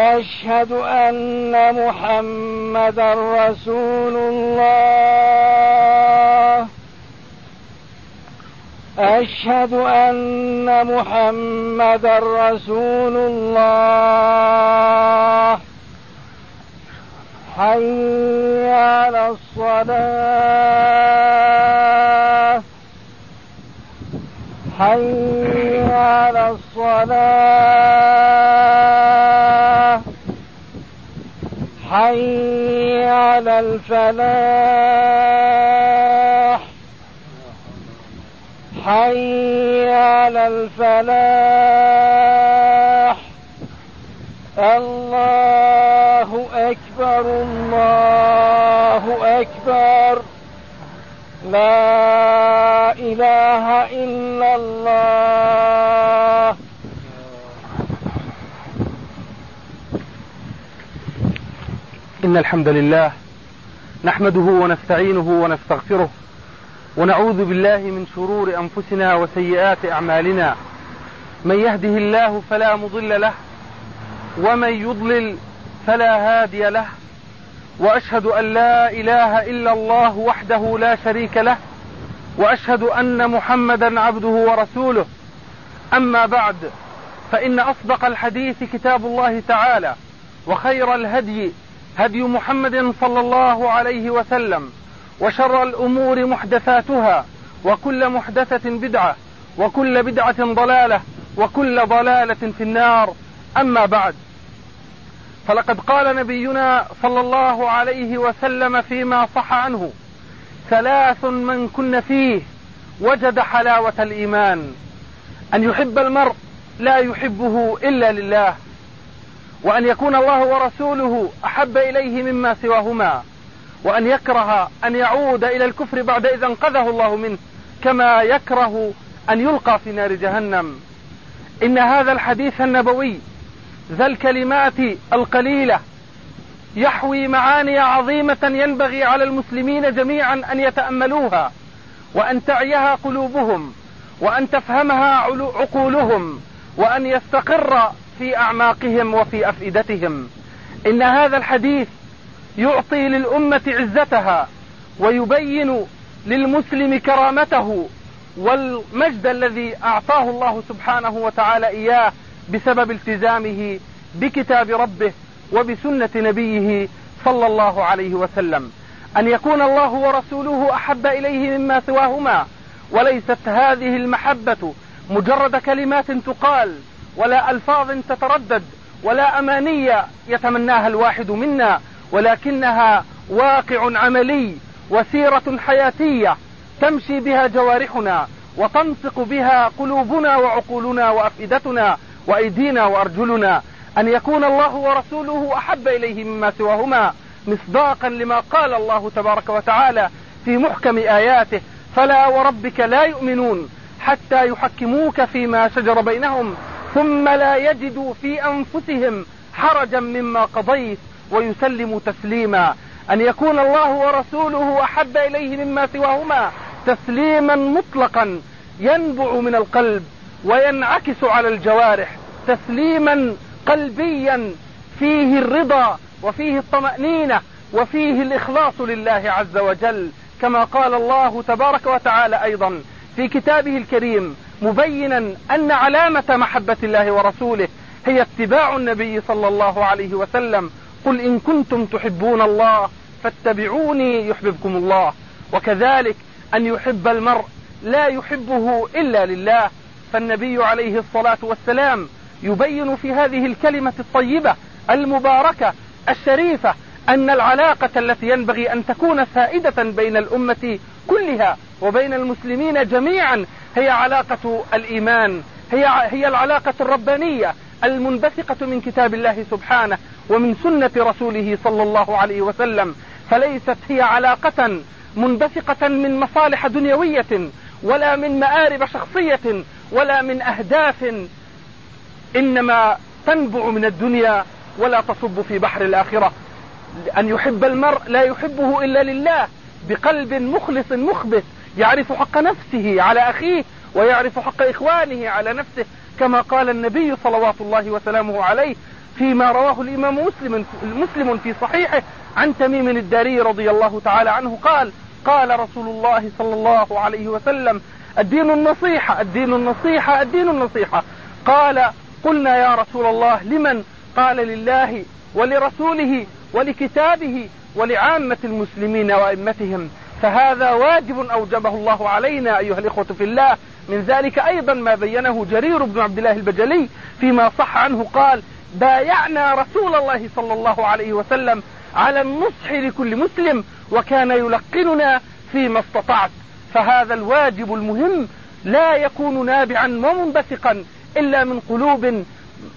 أشهد أن محمدا رسول الله. أشهد أن محمدا رسول الله. حي على الصلاة. حي على الصلاة حي على الفلاح. حي على الفلاح. الله أكبر الله أكبر. لا إله إلا الله. إن الحمد لله نحمده ونستعينه ونستغفره ونعوذ بالله من شرور أنفسنا وسيئات أعمالنا. من يهده الله فلا مضل له ومن يضلل فلا هادي له وأشهد أن لا إله إلا الله وحده لا شريك له وأشهد أن محمدا عبده ورسوله. أما بعد فإن أصدق الحديث كتاب الله تعالى وخير الهدي هدي محمد صلى الله عليه وسلم وشر الأمور محدثاتها وكل محدثة بدعة وكل بدعة ضلالة وكل ضلالة في النار. أما بعد فلقد قال نبينا صلى الله عليه وسلم فيما صح عنه ثلاث من كن فيه وجد حلاوة الإيمان. أن يحب المرء لا يحبه إلا لله. وأن يكون الله ورسوله أحب إليه مما سواهما وأن يكره أن يعود إلى الكفر بعد إذا أنقذه الله منه كما يكره أن يلقى في نار جهنم. إن هذا الحديث النبوي ذا الكلمات القليلة يحوي معاني عظيمة ينبغي على المسلمين جميعا أن يتأملوها وأن تعيها قلوبهم وأن تفهمها عقولهم وأن يستقر في أعماقهم وفي أفئدتهم. إن هذا الحديث يعطي للأمة عزتها ويبين للمسلم كرامته والمجد الذي أعطاه الله سبحانه وتعالى إياه بسبب التزامه بكتاب ربه وبسنة نبيه صلى الله عليه وسلم. أن يكون الله ورسوله أحب إليه مما سواهما وليست هذه المحبة مجرد كلمات تقال. ولا ألفاظ تتردد ولا أمانية يتمناها الواحد منا ولكنها واقع عملي وسيرة حياتية تمشي بها جوارحنا وتنطق بها قلوبنا وعقولنا وأفئدتنا وأيدينا وأرجلنا. أن يكون الله ورسوله أحب إليه مما سواهما مصداقا لما قال الله تبارك وتعالى في محكم آياته فلا وربك لا يؤمنون حتى يحكموك فيما شجر بينهم ثم لا يجدوا في أنفسهم حرجا مما قضيت ويسلموا تسليما. أن يكون الله ورسوله أحب إليه مما سواهما تسليما مطلقا ينبع من القلب وينعكس على الجوارح تسليما قلبيا فيه الرضا وفيه الطمأنينة وفيه الإخلاص لله عز وجل كما قال الله تبارك وتعالى أيضا في كتابه الكريم مبينا أن علامة محبة الله ورسوله هي اتباع النبي صلى الله عليه وسلم. قل إن كنتم تحبون الله فاتبعوني يحببكم الله. وكذلك أن يحب المرء لا يحبه إلا لله. فالنبي عليه الصلاة والسلام يبين في هذه الكلمة الطيبة المباركة الشريفة أن العلاقة التي ينبغي أن تكون سائدة بين الأمة كلها وبين المسلمين جميعا هي علاقة الإيمان هي هي العلاقة الربانية المنبثقة من كتاب الله سبحانه ومن سنة رسوله صلى الله عليه وسلم. فليست هي علاقة منبثقة من مصالح دنيوية ولا من مآرب شخصية ولا من أهداف. إنما تنبع من الدنيا ولا تصب في بحر الآخرة. أن يحب المرء لا يحبه إلا لله بقلب مخلص مخبت يعرف حق نفسه على أخيه ويعرف حق إخوانه على نفسه كما قال النبي صلوات الله وسلامه عليه فيما رواه الإمام مسلم مسلم في صحيحه عن تميم الداري رضي الله تعالى عنه قال قال رسول الله صلى الله عليه وسلم الدين النصيحة الدين النصيحة الدين النصيحة. قال قلنا يا رسول الله لمن؟ قال لله ولرسوله ولكتابه ولعامة المسلمين وأئمتهم. فهذا واجب أوجبه الله علينا أيها الإخوة في الله. من ذلك أيضا ما بينه جرير بن عبد الله البجلي فيما صح عنه قال بايعنا رسول الله صلى الله عليه وسلم على النصح لكل مسلم وكان يلقننا فيما استطعت. فهذا الواجب المهم لا يكون نابعا ومنبثقا إلا من قلوب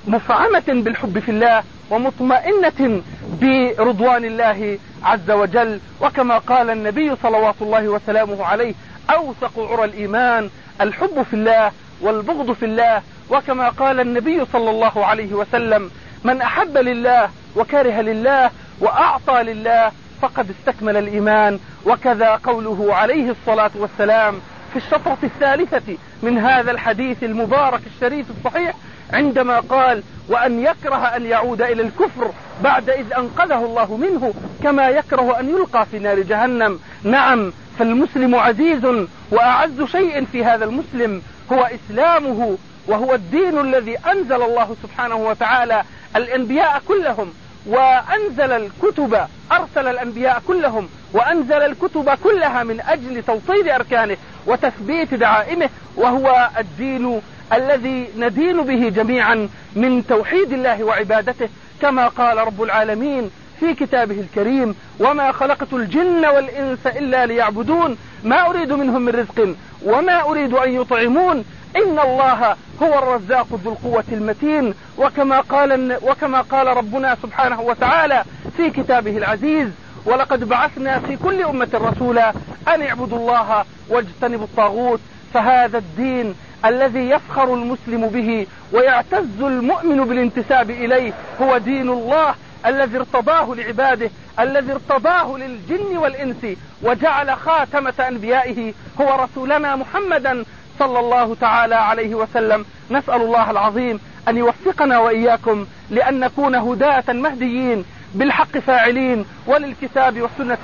مفعمة بالحب في الله ومطمئنة برضوان الله عز وجل. وكما قال النبي صلوات الله وسلامه عليه أوثق عرى الإيمان الحب في الله والبغض في الله. وكما قال النبي صلى الله عليه وسلم من أحب لله وكره لله وأعطى لله فقد استكمل الإيمان. وكذا قوله عليه الصلاة والسلام في الشطرة الثالثة من هذا الحديث المبارك الشريف الصحيح عندما قال وأن يكره أن يعود إلى الكفر بعد إذ أنقذه الله منه كما يكره أن يلقى في نار جهنم. نعم فالمسلم عزيز وأعز شيء في هذا المسلم هو إسلامه وهو الدين الذي أنزل الله سبحانه وتعالى الأنبياء كلهم وأنزل الكتب أرسل الأنبياء كلهم وأنزل الكتب كلها من أجل توطيد أركانه وتثبيت دعائمه وهو الدين الذي ندين به جميعا من توحيد الله وعبادته كما قال رب العالمين في كتابه الكريم وما خلقت الجن والإنس إلا ليعبدون ما أريد منهم من رزق وما أريد أن يطعمون إن الله هو الرزاق ذو القوة المتين وكما قال وكما قال ربنا سبحانه وتعالى في كتابه العزيز ولقد بعثنا في كل أمة رسولا أن اعبدوا الله واجتنبوا الطاغوت فهذا الدين الذي يفخر المسلم به ويعتز المؤمن بالانتساب إليه هو دين الله الذي ارتضاه لعباده الذي ارتضاه للجن والإنس وجعل خاتمة أنبيائه هو رسولنا محمدا صلى الله تعالى عليه وسلم. نسأل الله العظيم أن يوفقنا وإياكم لأن نكون هداة مهديين بالحق فاعلين وللكتاب والسنة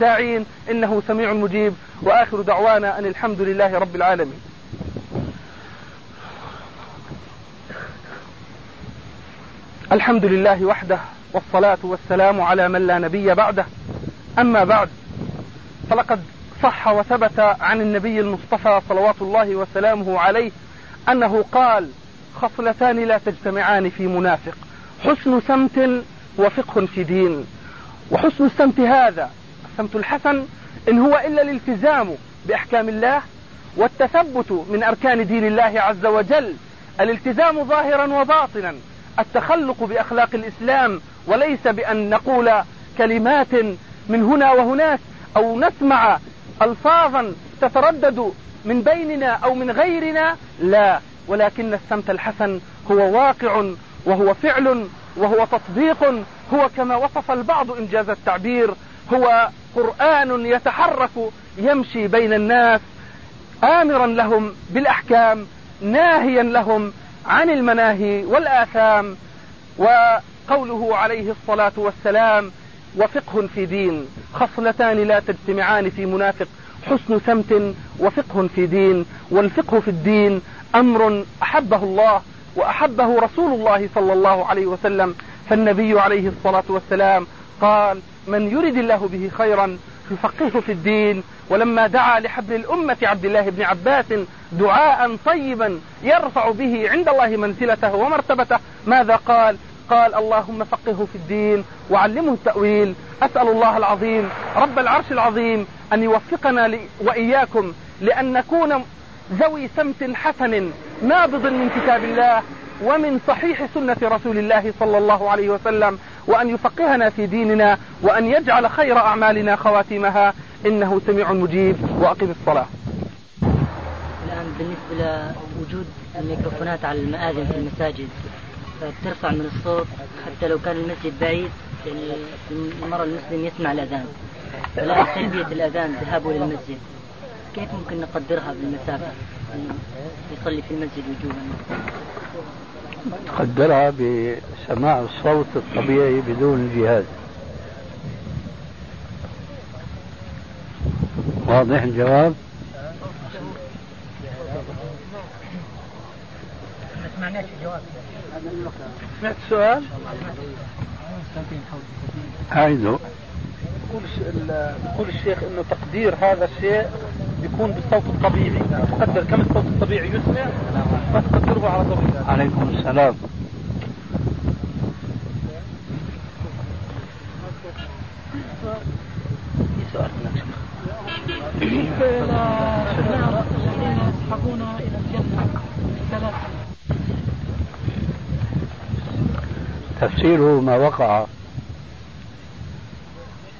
داعين. إنه سميع مجيب. وآخر دعوانا أن الحمد لله رب العالمين. الحمد لله وحده والصلاة والسلام على من لا نبي بعده. أما بعد فلقد صح وثبت عن النبي المصطفى صلوات الله وسلامه عليه أنه قال خصلتان لا تجتمعان في منافق حسن سمت وفقه في دين. وحسن السمت هذا السمت الحسن إن هو إلا الالتزام بأحكام الله والتثبت من أركان دين الله عز وجل الالتزام ظاهرا وباطنا. التخلق بأخلاق الإسلام وليس بأن نقول كلمات من هنا وهناك أو نسمع ألفاظا تتردد من بيننا أو من غيرنا لا. ولكن السمت الحسن هو واقع وهو فعل وهو تطبيق هو كما وصف البعض إنجاز التعبير هو قرآن يتحرك يمشي بين الناس آمرا لهم بالأحكام ناهيا لهم عن المناهي والآثام وقوله عليه الصلاة والسلام وفقه في دين خصلتان لا تجتمعان في منافق حسن سمت وفقه في دين والفقه في الدين أمر أحبه الله وأحبه رسول الله صلى الله عليه وسلم. فالنبي عليه الصلاة والسلام قال من يرد الله به خيرا يفقهه في الدين ولما دعا لحبل الأمة عبد الله بن عباس دعاء طيبا يرفع به عند الله منزلته ومرتبته ماذا قال؟ قال اللهم فقهه في الدين وعلمه التأويل أسأل الله العظيم رب العرش العظيم أن يوفقنا وإياكم لأن نكون ذوي سمت حسن نابض من كتاب الله ومن صحيح سنة رسول الله صلى الله عليه وسلم. وأن يفقهنا في ديننا وأن يجعل خير أعمالنا خواتمها إنه سميع مجيب. وأقم الصلاة. الآن بالنسبة لوجود الميكروفونات على المآذن في المساجد بترفع من الصوت حتى لو كان المسجد بعيد يعني المرء المسلم يسمع الأذان. فلا تلبية الأذان ذهابه للمسجد كيف ممكن نقدرها بالمسافة؟ يصلي في المسجد وجوبا تقدرها بسماع الصوت الطبيعي بدون الجهاز واضح الجواب؟ سمعناش الجواب سمعت السؤال؟ أعيده يقول يقول الشيخ إنه تقدير هذا الشيء يكون بالصوت الطبيعي. تقدر كم الصوت الطبيعي يسمع؟ فتقدره على طول. عليكم السلام. تفسيره ما وقع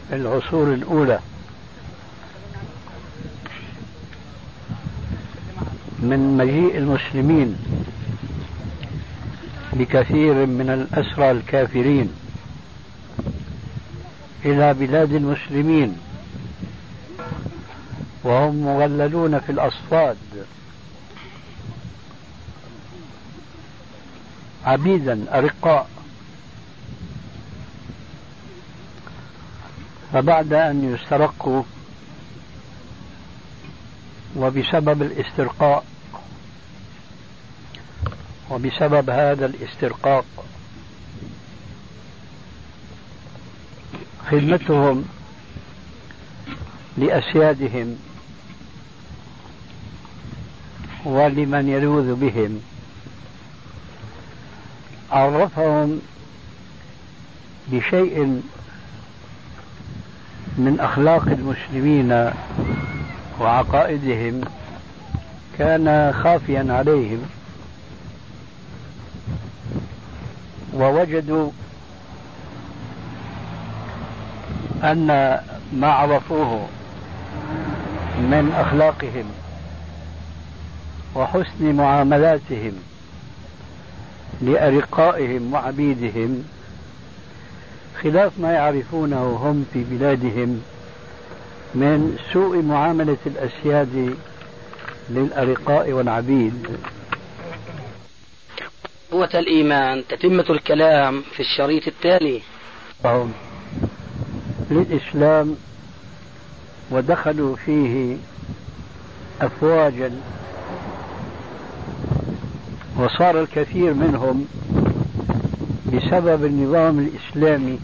في العصور الأولى. من مجيء المسلمين بكثير من الأسرى الكافرين إلى بلاد المسلمين وهم مغللون في الأصفاد عبيدا أرقاء. فبعد أن يسترقوا وبسبب الاسترقاء وبسبب هذا الاسترقاق خدمتهم لأسيادهم ولمن يلوذ بهم عرفهم بشيء من أخلاق المسلمين وعقائدهم كان خافيا عليهم. ووجدوا أن ما عرفوه من أخلاقهم وحسن معاملاتهم لأرقائهم وعبيدهم خلاف ما يعرفونه هم في بلادهم من سوء معاملة الأسياد للأرقاء والعبيد. قوة الإيمان تتمة الكلام في الشريط التالي. للإسلام ودخلوا فيه أفواجا وصار الكثير منهم بسبب النظام الإسلامي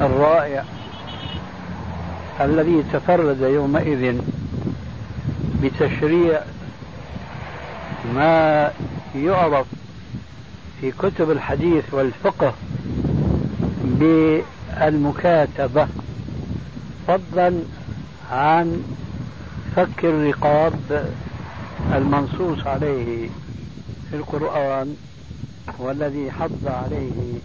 الرائع الذي تفرد يومئذ بتشريع ما يعرف في كتب الحديث والفقه بالمكاتبة فضلا عن فك الرقاب المنصوص عليه في القرآن والذي حض عليه